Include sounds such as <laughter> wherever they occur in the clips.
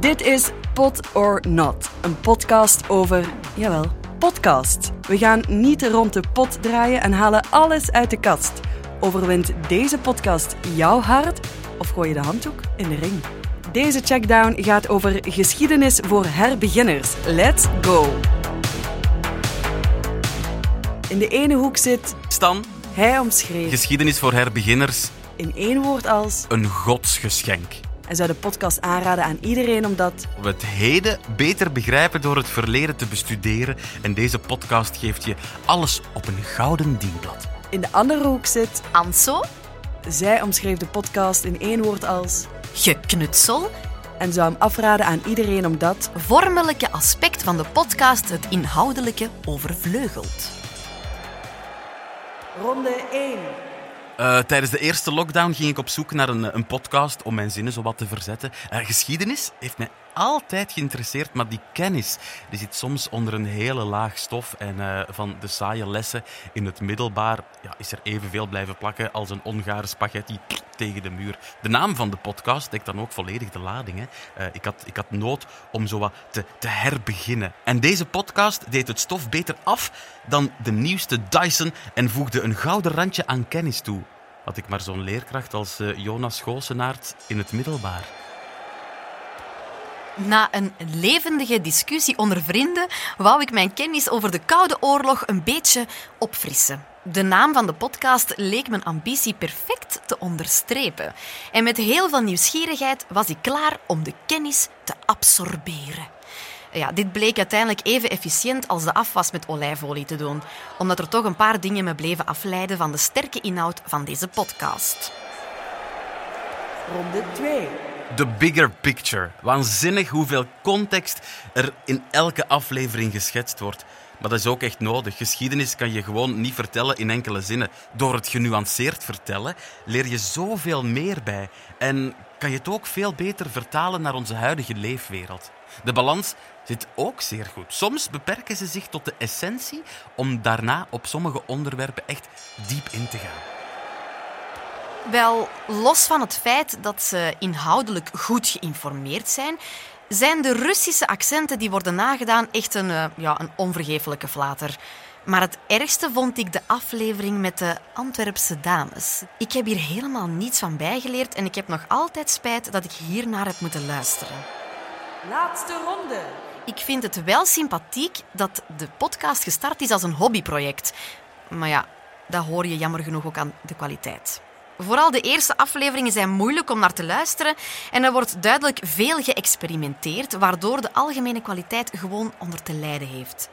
Dit is Pot or Not, een podcast over, jawel, podcast. We gaan niet rond de pot draaien en halen alles uit de kast. Overwint deze podcast jouw hart of gooi je de handdoek in de ring? Deze checkdown gaat over geschiedenis voor herbeginners. Let's go! In de ene hoek zit, Stan, hij omschreef geschiedenis voor herbeginners, in één woord als een godsgeschenk. En zou de podcast aanraden aan iedereen omdat We het heden beter begrijpen door het verleden te bestuderen. En deze podcast geeft je alles op een gouden dienblad. in de andere hoek zit, Anso, zij omschreef de podcast in één woord als geknutsel, en zou hem afraden aan iedereen omdat vormelijke aspect van de podcast het inhoudelijke overvleugelt. ronde 1. Eh, tijdens de eerste lockdown ging ik op zoek naar een, een podcast om mijn zinnen zo wat te verzetten. Eh, geschiedenis heeft mij altijd geïnteresseerd, maar die kennis die zit soms onder een hele laag stof. En eh, van de saaie lessen in het middelbaar ja, is er evenveel blijven plakken als een ongare spaghetti tegen de muur. De naam van de podcast dekt dan ook volledig de lading. Hè. Eh, ik, had, ik had nood om zo wat te, te herbeginnen. En deze podcast deed het stof beter af dan de nieuwste Dyson en voegde een gouden randje aan kennis toe. Had ik maar zo'n leerkracht als eh, Jonas Goosenaert in het middelbaar. Na een levendige discussie onder vrienden wou ik mijn kennis over de Koude Oorlog een beetje opfrissen. De naam van de podcast leek mijn ambitie perfect te onderstrepen. En met heel veel nieuwsgierigheid was ik klaar om de kennis te absorberen. Ja, dit bleek uiteindelijk even efficiënt als de afwas met olijfolie te doen, omdat er toch een paar dingen me bleven afleiden van de sterke inhoud van deze podcast. Ronde 2. The bigger picture. Waanzinnig hoeveel context er in elke aflevering geschetst wordt. Maar dat is ook echt nodig. Geschiedenis kan je gewoon niet vertellen in enkele zinnen. Door het genuanceerd vertellen leer je zoveel meer bij. En kan je het ook veel beter vertalen naar onze huidige leefwereld. De balans zit ook zeer goed. Soms beperken ze zich tot de essentie om daarna op sommige onderwerpen echt diep in te gaan. Wel, los van het feit dat ze inhoudelijk goed geïnformeerd zijn, zijn de Russische accenten die worden nagedaan echt een, eh, ja, een onvergeeflijke flater. Maar het ergste vond ik de aflevering met de Antwerpse dames. Ik heb hier helemaal niets van bijgeleerd en ik heb nog altijd spijt dat ik hiernaar heb moeten luisteren. Laatste ronde. Ik vind het wel sympathiek dat de podcast gestart is als een hobbyproject. Maar ja, dat hoor je jammer genoeg ook aan de kwaliteit. Vooral de eerste afleveringen zijn moeilijk om naar te luisteren en er wordt duidelijk veel geëxperimenteerd, waardoor de algemene kwaliteit gewoon onder te lijden heeft.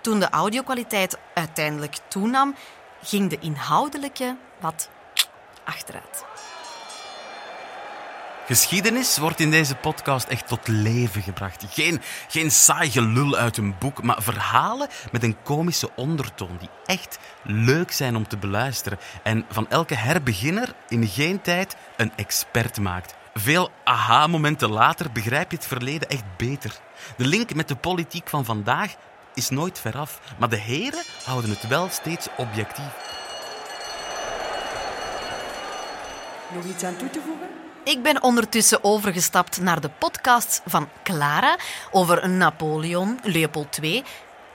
Toen de audiokwaliteit uiteindelijk toenam, ging de inhoudelijke wat <tsk> achteruit. Geschiedenis wordt in deze podcast echt tot leven gebracht. Geen, geen saai gelul uit een boek, maar verhalen met een komische ondertoon die echt leuk zijn om te beluisteren. En van elke herbeginner in geen tijd een expert maakt. Veel aha-momenten later begrijp je het verleden echt beter. De link met de politiek van vandaag is nooit veraf, maar de heren houden het wel steeds objectief. Nog iets aan toe te voegen? Ik ben ondertussen overgestapt naar de podcast van Clara over Napoleon, Leopold II.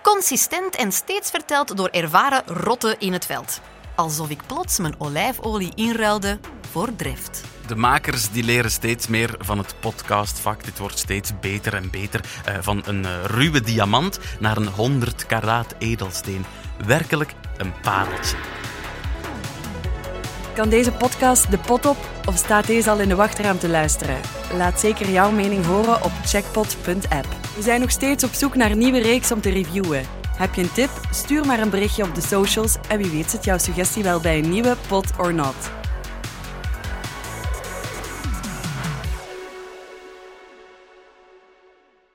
Consistent en steeds verteld door ervaren rotten in het veld. Alsof ik plots mijn olijfolie inruilde voor drift. De makers die leren steeds meer van het podcastvak. Dit wordt steeds beter en beter. Eh, van een eh, ruwe diamant naar een 100 karaat edelsteen. Werkelijk een pareltje. Kan deze podcast de pot op of staat deze al in de wachtruim te luisteren? Laat zeker jouw mening horen op checkpot.app. We zijn nog steeds op zoek naar een nieuwe reeks om te reviewen. Heb je een tip? Stuur maar een berichtje op de socials en wie weet zit jouw suggestie wel bij een nieuwe Pot or Not.